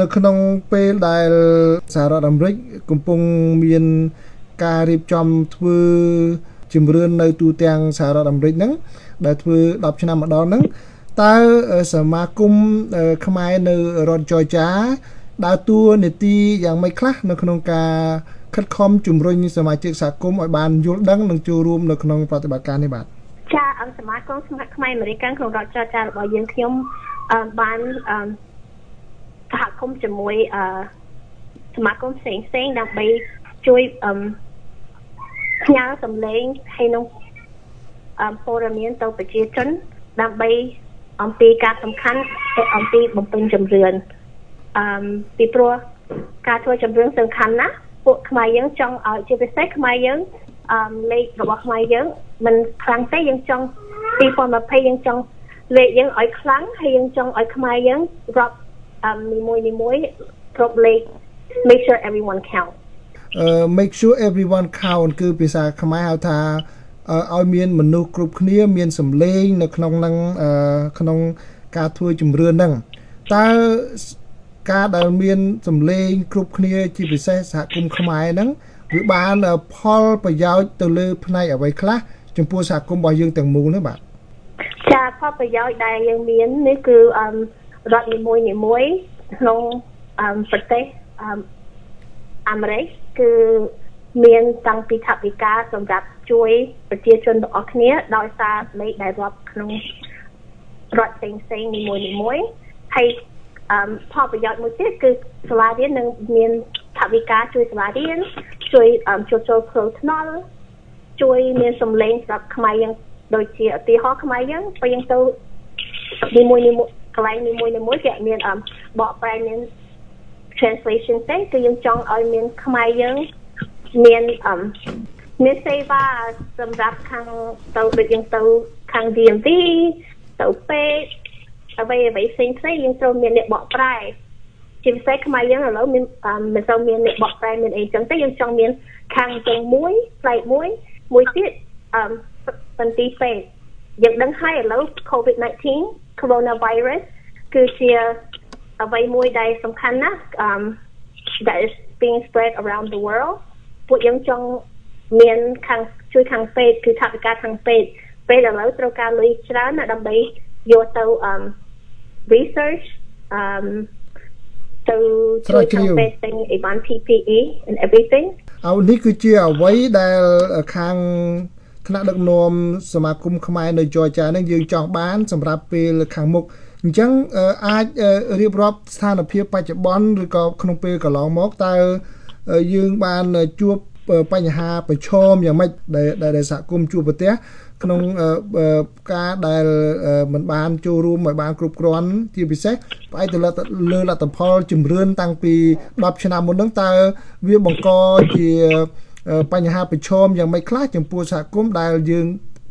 នៅក្នុងពេលដែលសហរដ្ឋអាមេរិកកំពុងមានការរៀបចំធ្វើជំរឿននៅទូទាំងសហរដ្ឋអាមេរិកហ្នឹងដែលធ្វើ10ឆ្នាំម្ដងហ្នឹងតើសមាគមខ្មែរនៅរដ្ឋចរចាដើរតួនាទីយ៉ាងម៉េចខ្លះនៅក្នុងការខិតខំជំរុញសមាជិកសហគមន៍ឲ្យបានយល់ដឹងនិងចូលរួមនៅក្នុងប្រតិបត្តិការនេះបាទចាអង្គសមាគមស្មាតខ្មែរអាមេរិកក្នុងរដ្ឋចរចារបស់យើងខ្ញុំបានសហគ មន៍ជាមួយអឺសមាគមផ្សេងផ្សេងដើម្បីជួយអឺផ្ញើសម្លេងហើយនឹងអឺព័ត៌មានទៅប្រជាជនដើម្បីអំពីការសំខាន់អំពីបំពេញជំរឿនអឺពីព្រោះការធ្វើជំរឿនសំខាន់ណាស់ពួកខ្មែរយើងចង់ឲ្យជាពិសេសខ្មែរយើងអឺលេខរបស់ខ្មែរយើងมันខ្លាំងទេយើងចង់2020យើងចង់លេខយើងឲ្យខ្លាំងហើយយើងចង់ឲ្យខ្មែរយើងរាប់ អឺនីមួយនីមួយគ្រប់លេខ make sure everyone count អឺ make sure everyone count គឺភាសាខ្មែរហៅថាឲ្យមានមនុស្សគ្រប់គ្នា មានសម្លេង នៅក្នុងនឹងក្នុងការធ្វើជំរឿនហ្នឹងតើការដែលមានសម្លេង គ្រប់គ្នា ជាពិសេសសហគមន៍ខ្មែរហ្នឹងវាបានផលប្រយោជន៍ទៅលើ ផ្នែកអ្វីខ្លះចំពោះសហគមន៍របស់យើងទាំងមូលនេះបាទចាផលប្រយោជន៍ដែលយើងមាននេះគឺ រដ្ឋនីមួយនីមួយក្នុងប្រទេសអាមេរិកគឺមានតាំងពីថវិកាសម្រាប់ជួយប្រជាជនទាំងអស់គ្នា ដោយសារលេខដែលរាប់ក្នុងរដ្ឋផ្សេងផ្សេងនីមួយនីមួយហើយអឺផលប្រយោជន៍មួយទៀតគឺសាលារៀននឹងមានថវិកាជួយសាលារៀនជួយជួសជុលផ្លូវថ្នល់ជួយមានសម្លេងសម្រាប់ខ្មែរយើងដូចជាឧទាហរណ៍ខ្មែរយើងពេលយើងទៅនីមួយនីមួយ កន្លែងនីមួយនីមួយគេមានបកប្រែមាន translation ទេគឺយើងចង់ឲ្យមានខ្មែរយើងមានអឺមានសេវាសម្រាប់ខាងទៅដូចយើងទៅខាង DMV ទៅពេទ្យអ្វីអ្វីផ្សេងផ្សេងយើងត្រូវមានអ្នកបកប្រែជាពិសេសខ្មែរយើងឥឡូវមានមិនសូវមានអ្នកបកប្រែមានអីចឹងទេយើងចង់មានខាងចឹងមួយផ្លែកមួយមួយទៀតអឺបន្ទីពេទ្យយើងដឹងហើយឥឡូវ COVID-19 coronavirus គឺជាអ្វីមួយដែលសំខាន់ណាស់ um that is being spread around the world ពួកយើងចង់មានខាងជួយខាងពេទ្យគឺថវិកាខាងពេទ្យពេលឥឡូវត្រូវការលុយច្រើនណាស់ដើម្បីយកទៅ um research um ទៅជួយខាងពេទ្យទាំង Ivan PPE and everything អោនេះគឺជាអ្វីដែលខាង ថ្នាក់ដឹកនាំសមាគមខ្មែរនៅចរចានឹងយើងចង់បានសម្រាប់ពេលខាងមុខអញ្ចឹងអាចរៀបរាប់ស្ថានភាពបច្ចុប្បន្នឬក៏ក្នុងពេលកន្លងមកតើយើងបានជួបបញ្ហាប្រឈមយ៉ាងម៉េចដែលសហគមន៍ជួបប្រទះក្នុងការដែលមិនបានចូលរួមឲ្យបានគ្រប់គ្រាន់ជាពិសេសផ្អែកទៅលើលទ្ធផលជំរឿនតាំងពី10ឆ្នាំមុនហ្នឹងតើវាបង្កជា បញ្ហាប្រឈមយ៉ាងម៉េចខ្លះចំពោះសហគមន៍ដែលយើង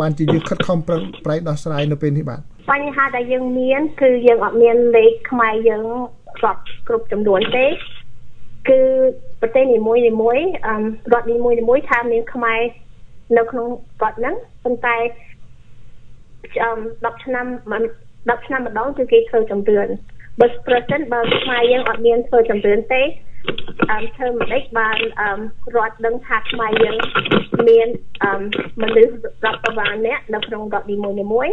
បានជាយើងខិតខំប្រឹងប្រែងដោះស្រាយនៅពេលនេះបាទបញ្ហាដែលយើងមានគឺយើងអត់មានលេខខ្មែរយើងគ្រប់គ្រប់ចំនួនទេគឺប្រទេសនីមួយនីមួយរដ្ឋនីមួយនីមួយថាមានខ្មែរនៅក្នុងរដ្ឋហ្នឹងប៉ុន្តែអឺ10ឆ្នាំ10ឆ្នាំម្ដងគឺគេធ្វើចំរឿនបើប្រសិនបើខ្មែរយើងអត់មានធ្វើចំរឿនទេ អឺធ្វើមិនដេចបានអឺរដ្ឋដឹងថាខ្មែរយើងមានអឺមនុស្សរាប់ប្រមាណអ្នកនៅក្នុងរដ្ឋនីមួយនីមួយ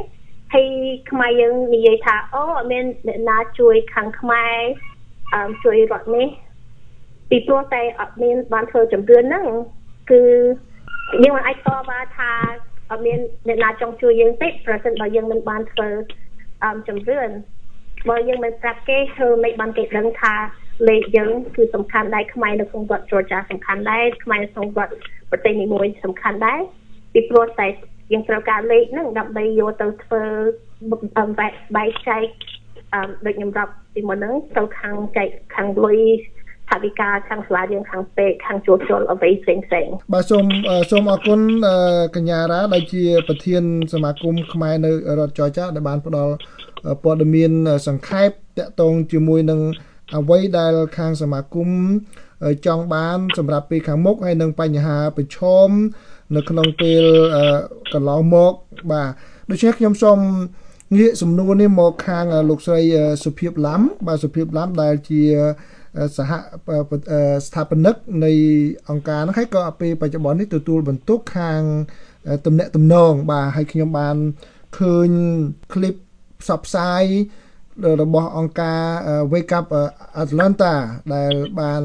ហើយខ្មែរយើងនិយាយថាអូអត់មានអ្នកណាជួយខាងខ្មែរអឺជួយរដ្ឋនេះពីព្រោះតែអត់មានបានធ្វើជំរឿនហ្នឹងគឺយើងមិនអាចតបថាអត់មានអ្នកណាចង់ជួយយើងទេប្រសិនបើយើងមិនបានធ្វើអឺជំរឿនបើយើងមិនប្រាប់គេធ្វើមិនបានគេដឹងថា លេខយើងគឺសំខាន់ដែរខ្មែរនៅក្នុងរដ្ឋ Georgia សំខាន់ដែរខ្មែរនៅក្នុងរដ្ឋប្រទេសនីមួយសំខាន់ដែរពីព្រោះតែយើងត្រូវការលេខហ្នឹងដើម្បីយកទៅធ្វើបែកចែកអឺដូចខ្ញុំរាប់ពីមុនហ្នឹងទៅខាងចែកខាងលុយថាវិការខាងសាលារៀនខាងពេកខាងជួសជុលអ្វីផ្សេងផ្សេងបាទសូមសូមអរគុណកញ្ញារ៉ាដែលជា ប្រធាន សមាគមខ្មែរនៅរដ្ឋចរចាដែលបានផ្ដល់ព័ត៌មានសង្ខេបតកតងជាមួយនឹង អ្វីដែលខាងសមាគមចង់បានសម្រាប់ពេលខាងមុខហើយនឹងបញ្ហាប្រឈមនៅក្នុងពេលកន្លងមកបាទដូច្នេះខ្ញុំសូម ងាកសំណួរនេះមកខាងលោកស្រីសុភាពឡាំបាទសុភាពឡាំដែលជាសហស្ថាបនិកនៃអង្គការហ្នឹងហើយក៏ពេលបច្ចុប្បន្ននេះទទួលបន្ទុកខាងតំណែងតំណងបាទហើយខ្ញុំបានឃើញคลิปផ្សព្វផ្សាយ របស់អង្គការ Wake Up Atlanta ដែលបាន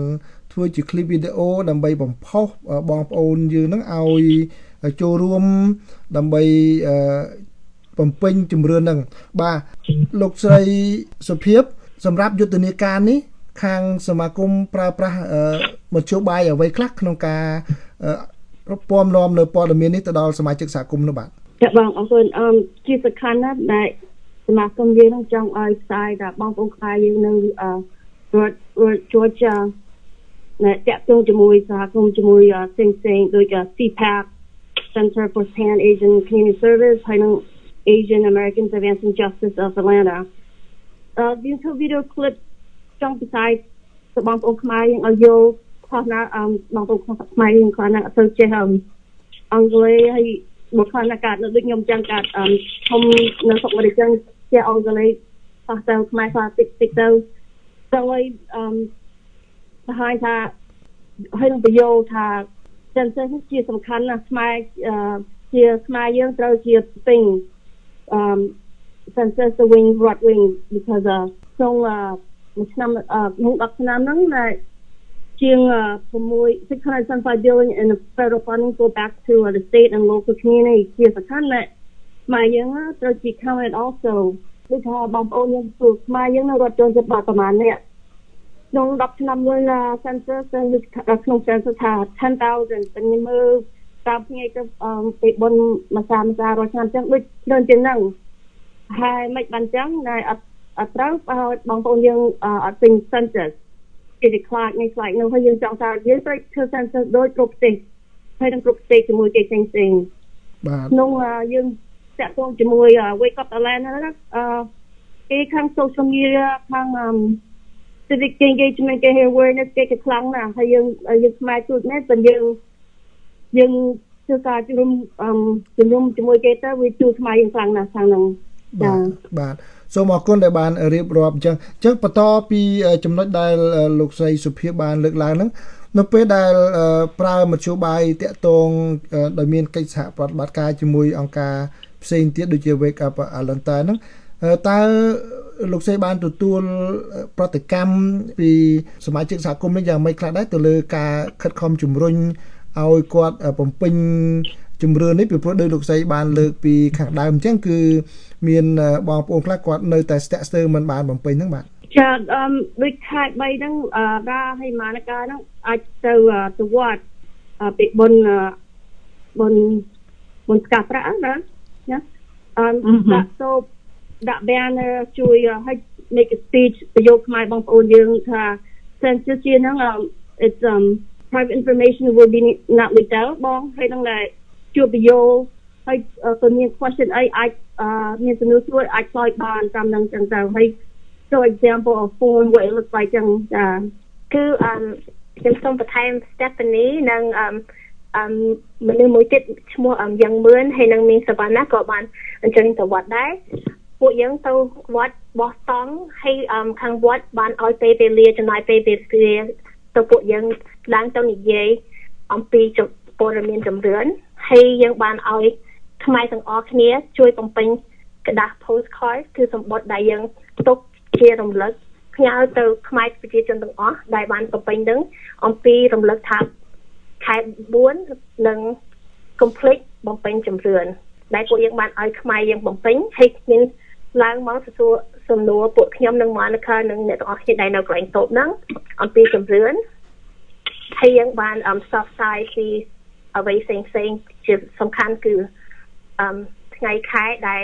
ធ្វើជា clip video ដើម្បីបំផុសបងប្អូនយើងនឹងឲ្យចូលរួមដើម្បីបំពេញជំរឿននឹងបាទលោកស្រីសុភាព សម្រាប់យុទ្ធនាការនេះ ខាងសមាគមប្រើប្រាស់មធ្យោបាយអ្វីខ្លះក្នុងការពំនាំនៅព័ត៌មាននេះទៅដល់សមាជិកសហគមន៍នោះបាទចាបងអរគុណអមជាសំខាន់ណាស់ដែល សមាគមយើងនឹងចង់ឲ្យផ្សាយដល់បងប្អូនខ្មែរយើងនៅរដ្ឋរដ្ឋ Georgia នៅតាក់ទងជាមួយសហគមន៍ជាមួយផ្សេងផ្សេងដូច CPAC Center for Pan Asian Community Service ហើយនឹង Asian Americans Advancing Justice of Atlanta អឺ YouTube video clip ចង់ផ្សាយទៅបងប្អូនខ្មែរយើងឲ្យយល់ខុសណាអឺបងប្អូនខ្មែរយើងគាត់ណាអត់ទៅចេះអង់គ្លេសហើយមកខ្លះណាកាត់ដូចខ្ញុំចឹងកាត់អឺធំនៅស្រុកអាមេរិកចឹង ជាអង់គ្លេសខ្លះទៅខ្មែរខ្លះតិចតិចទៅទៅឲ្យអឺបង្ហាញថាហើយនឹងបញ្យោថាចិនចេះជាសំខាន់ណាស់ខ្មែរជាខ្មែរយើងត្រូវជាពេញអឺ census the wing right wing because uh ក្នុងមួយឆ្នាំក្នុង10ឆ្នាំហ្នឹងដែលជាង6 675 billion in the federal funding go back to uh, the state and local community ជាសំខាន់ណាស់ ខ្មែរយើងត្រូវជា counted also ដូចថាបងប្អូនយើងទូខ្មែរយើងនៅរត់ចូលចិត្តប្រហែលនេះក្នុង10ឆ្នាំមុន census ក្នុង census ថា10,000តែមើលតាមថ្ងៃទៅពេលបុណ្យមួយសាមួយសាររាល់ឆ្នាំចឹងដូចច្រើនជាងហ្នឹងហើយមិនបានចឹងតែអត់អត់ត្រូវឲ្យបងប្អូនយើងអត់ពេញ census គេខ្លាចនេះខ្លាចនោះហើយយើងចង់ថាយើងត្រូវធ្វើ census ដូចគ្រប់ប្រទេសហើយនឹងគ្រប់ប្រទេសជាមួយគេផ្សេងផ្សេងបាទក្នុងយើង តាក់ទងជាមួយ Wake Up Atlanta ណាអឺគេខាង social media ខាង civic engagement គេ awareness គេខ្លាំងណាស់ហើយយើងយើងខ្មែរទូចមែនតែយើងយើងធ្វើការជំរុំជំរុំជាមួយគេទៅវាជួយខ្មែរយើងខ្លាំងណាស់ខាងហ្នឹងចាបាទសូមអរគុណដែលបានរៀបរាប់អញ្ចឹងអញ្ចឹងបន្តពីចំណុចដែលលោកស្រីសុភាបានលើកឡើងហ្នឹងនៅពេលដែលប្រើមធ្យោបាយតាក់ទងដោយមានកិច្ចសហប្រតិបត្តិការជាមួយអង្គការ ផ្សេងទៀតដូចជា Wake Up Atlanta ហ្នឹងតើលោកសេបានទទួលប្រតិកម្មពីសមាជិកសហគមន៍នេះយ៉ាងម៉េចខ្លះដែរទៅលើការខិតខំជំរុញឲ្យគាត់បំពេញជំរឿននេះពីព្រោះដោយលោកស្រីបានលើកពីខាងដើមអញ្ចឹងគឺមានបងប្អូនខ្លះគាត់នៅតែស្ទាក់ស្ទើរមិនបានបំពេញហ្នឹងបាទចាអឺដូចខែ3ហ្នឹងរាហើយម៉ានកាហ្នឹងអាចទៅទៅវត្តពីបុនបុនបុនស្កាប្រាក់ណា ណាអឺដាក់សូបដាក់ banner ជួយឲ្យ make a speech ប្រយោគខ្មែរបងប្អូនយើងថា census ជាហ្នឹង it's um private information will be not leaked out បងហើយនឹងតែជួបយោហើយក៏មាន question អីអាចមានសំណួរសួរអាចឆ្លើយបានតាមនឹងចឹងទៅហើយ so example of form what it looks like ចឹងចាគឺអឺខ្ញុំសូមបន្ថែម Stephanie និងអឺ អឹមមនុស្សមួយទៀតឈ្មោះអឹមយ៉ាងមឿនហើយនឹងមីងសវណ្ណាក៏បានអញ្ជើញទៅវត្តដែរពួកយើងទៅវត្តបោះតង់ហើយអឹមខាងវត្តបានឲ្យពេលវេលាចំណាយពេលវេលាទៅពួកយើងឡើងទៅនិយាយអំពីព័ត៌មានចម្រឿនហើយយើងបានឲ្យខ្មែរទាំងអស់គ្នាជួយបំពេញក្រដាស់ postcard គឺសម្បត្តិដែលយើងទុកជារំលឹកផ្ញើទៅខ្មែរប្រជាជនទាំងអស់ដែលបានបំពេញនឹងអំពីរំលឹកថា ខែ4នឹង complete បំពេញចម្រឿនដែលពួកយើងបានឲ្យខ្មែរយើងបំពេញហើយមានឡើងមកសួរសំណួរពួកខ្ញុំនិង Monica និងអ្នកទាំងអស់គ្នាដែលនៅកន្លែងតូបហ្នឹងអំពីចម្រឿនហើយយើងបានផ្សព្វផ្សាយពីអ្វីផ្សេងផ្សេងជាសំខាន់គឺអឺថ្ងៃខែដែល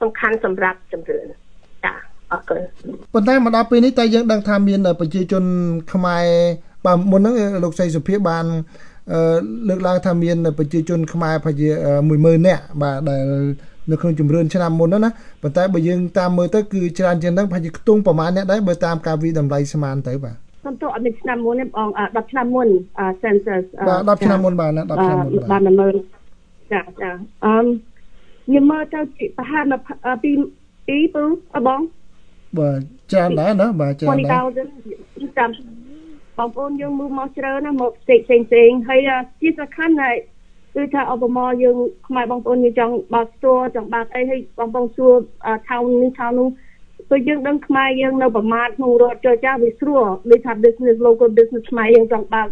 សំខាន់សម្រាប់ជំរឿនចាអរគុណប៉ុន្តែមកដល់ពេលនេះតើយើងដឹងថាមានប្រជាជនខ្មែរ បាទមុនហ្នឹងលោកសីសុភាបានអឺលើកឡើងថាមានប្រជាជនខ្មែរប្រហែលជា10000នាក់បាទដែលនៅក្នុងជំរឿនឆ្នាំមុនណាប៉ុន្តែបើយើងតាមមើលទៅគឺច្រើនជាងហ្នឹងប្រហែលជាខ្ទង់ប្រមាណអ្នកដែរបើតាមការវិតម្លៃស្មានទៅបាទសំទោសអត់មានឆ្នាំមុនទេបង10ឆ្នាំមុន census បាទ10ឆ្នាំមុនបាទ10ឆ្នាំមុនបាទបានមើលចាចាអឺខ្ញុំមើលទៅប្រហែលពីពីពូអបងបាទច្រើនដែរណាបាទច្រើនដែរ20000ចាំ បងប្អូនយើងមើលមកច្រើនណាមកផ្សេងផ្សេងផ្សេងហើយជាសំខាន់ណាស់គឺថាឧបមាយើងខ្មែរបងប្អូនយើងចង់បើកស្ទួចង់បើកអីហើយបងប្អូនសួរថៅនេះថៅនោះព្រោះយើងដឹងខ្មែរយើងនៅប្រមាថក្នុងរដ្ឋចរចាវាស្រួលដូចថា business local business ខ្មែរយើងចង់បើក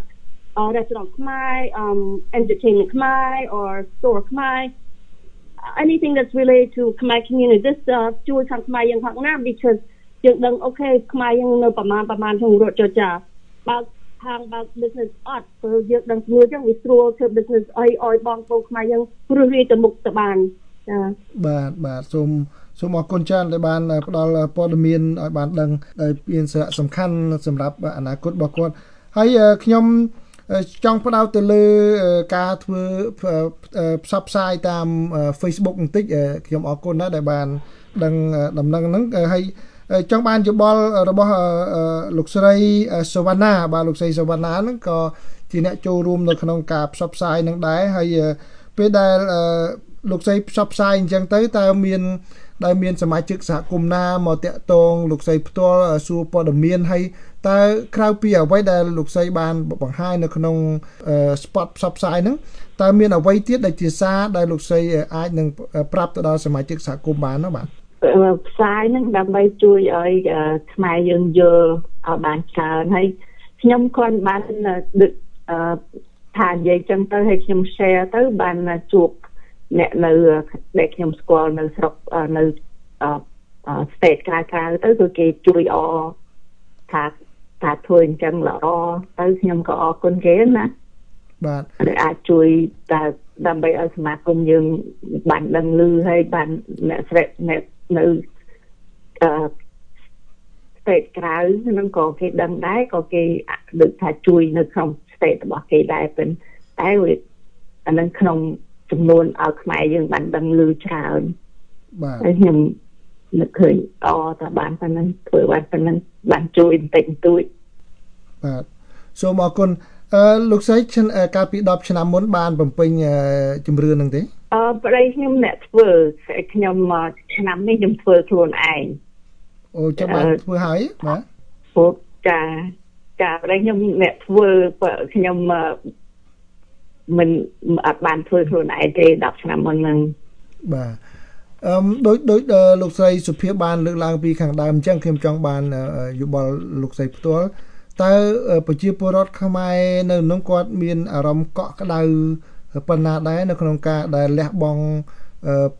restaurant ខ្មែរ um entertainment ខ្មែរ or store ខ្មែរ anything that's related to Khmer community this ជួយខាងខ្មែរយើងផងណា because យើងដឹងអូខេខ្មែរយើងនៅប្រមាណប្រមាណក្នុងរដ្ឋចរចា បើកខាងបើក business អត់ព្រោះយើងដឹងស្រួលចឹងវាស្រួលធ្វើ business អីឲ្យបងប្អូនខ្មែរយើងព្រោះរីទៅមុខទៅបានចាបាទបាទសូមសូមអរគុណច្រើនដែលបានផ្ដល់ព័ត៌មានឲ្យបានដឹងដែលមានសារៈសំខាន់សម្រាប់អនាគតរបស់គាត់ហើយខ្ញុំចង់ផ្ដោតទៅលើការធ្វើផ្សព្វផ្សាយតាម Facebook បន្តិចខ្ញុំអរគុណណាស់ដែលបានដឹងដំណឹងហ្នឹងហើយ ចង់បានយោបល់របស់លោកស្រីសវណ្ណាបាទលោកស្រីសវណ្ណាហ្នឹងក៏ជាអ្នកចូលរួមនៅក្នុងការផ្សព្វផ្សាយនឹងដែរហើយពេលដែលលោកស្រីផ្សព្វផ្សាយអញ្ចឹងទៅតើមានដែលមានសមាជិកសហគមន៍ណាមកតាក់ទងលោកស្រីផ្ទាល់សួរព័ត៌មានហើយតើក្រៅពីអ្វីដែលលោកស្រីបានបង្ហាញនៅក្នុង spot ផ្សព្វផ្សាយហ្នឹងតើមានអ្វីទៀតដែលជាសារដែលលោកស្រីអាចនឹងប្រាប់ទៅដល់សមាជិកសហគមន៍បានណាបាទ ផ្សាយហ្នឹងដើម្បីជួយឲ្យខ្មែរយើងយល់ឲ្យបានច្រើនហើយខ្ញុំគាត់បានដឹកថានិយាយចឹងទៅឲ្យខ្ញុំ share ទៅបានជួបអ្នកនៅដែលខ្ញុំស្គាល់នៅស្រុកនៅ state ក្រៅក្រៅទៅគឺគេជួយអថាថាធ្វើអញ្ចឹងល្អទៅខ្ញុំក៏អរគុណគេណាបាទដែលអាចជួយតែដើម្បីឲ្យសមាគមយើងបានដឹងឮហើយបានអ្នកស្រីអ្នក នៅអឺ state ក្រៅហ្នឹងក៏គេដឹងដែរក៏គេដូចថាជួយនៅក្នុង state របស់គេដែរប៉ុន្តែវាអានឹងក្នុងចំនួនឲ្យខ្មែរយើងបានដឹងឮច្រើនបាទហើយខ្ញុំនឹកឃើញអតើបានប៉ុណ្ណឹងធ្វើបានប៉ុណ្ណឹងបានជួយបន្តិចបន្តួចបាទសូមអរគុណ អឺលោកស្រីកាលពី10ឆ្នាំមុនបានបំពេញជំរឿននឹងទេអឺប្តីខ្ញុំអ្នកធ្វើខ្ញុំឆ្នាំនេះខ្ញុំធ្វើខ្លួនឯងអូចាំបានធ្វើហើយបាទពុកចាចាប្តីខ្ញុំអ្នកធ្វើខ្ញុំមិនអត់បានធ្វើខ្លួនឯងទេ10ឆ្នាំមុនហ្នឹងបាទអឺដូចដូចលោកស្រីសុភាបានលើកឡើងពីខាងដើមអញ្ចឹងខ្ញុំចង់បានយោបល់លោកស្រីផ្ទាល់ តើប្រជាពលរដ្ឋខ្មែរនៅក្នុងគាត់មានអារម្មណ៍កក់ក្ដៅប៉ុណ្ណាដែរនៅក្នុងការដែលលះបង់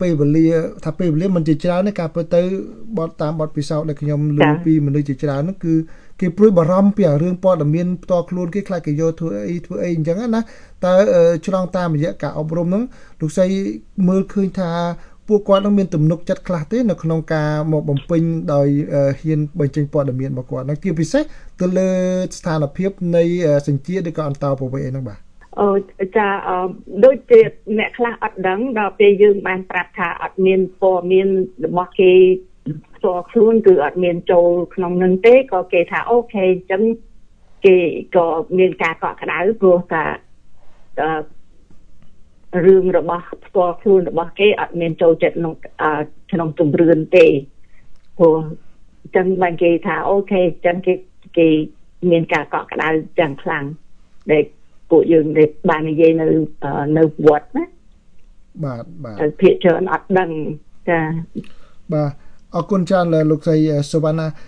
ពេលវេលាថាពេលវេលាមិនជាច្រើនទេការពិតទៅបត់តាមបត់ពិសោធន៍ដែលខ្ញុំលើពីមនុស្សជាច្រើននោះគឺគេព្រួយបារម្ភពីរឿងព័ត៌មានផ្ទាល់ខ្លួនគេខ្លាចគេយកធ្វើអីធ្វើអីអញ្ចឹងណាតើឆ្លងតាមរយៈការអប់រំហ្នឹងលោកស្រីមើលឃើញថា ពួកគាត់នឹងមានទំនុកចិត្តខ្លះទេនៅក្នុងការមកបំពេញដោយហ៊ានបញ្ចេញព័ត៌មានរបស់គាត់នឹងជាពិសេសទៅលើស្ថានភាពនៃសញ្ជាតិឬក៏អន្តោប្រវេសន៍ហ្នឹងបាទអូចាដូចជាអ្នកខ្លះអត់ដឹងដល់ពេលយើងបានប្រាប់ថាអត់មានព័ត៌មានរបស់គេផ្ទាល់ខ្លួនគឺអត់មានចូលក្នុងនឹងទេក៏គេថាអូខេអញ្ចឹងគេក៏មានការកក់ក្ដៅព្រោះថា រឿងរបស់ផ្ទាល់ខ្លួនរបស់គេអត់មានចូលចិត្តក្នុងក្នុងទម្រឿនទេព្រោះអញ្ចឹងបានគេថាអូខេអញ្ចឹងគេគេមានការកក់ក្ដៅយ៉ាងខ្លាំងដែលពួកយើងដែលបាននិយាយនៅនៅវត្តណាបាទបាទភាគច្រើនអត់ដឹងចាបាទអរគុណច្រើនលោកស្រីសុវណ្ណា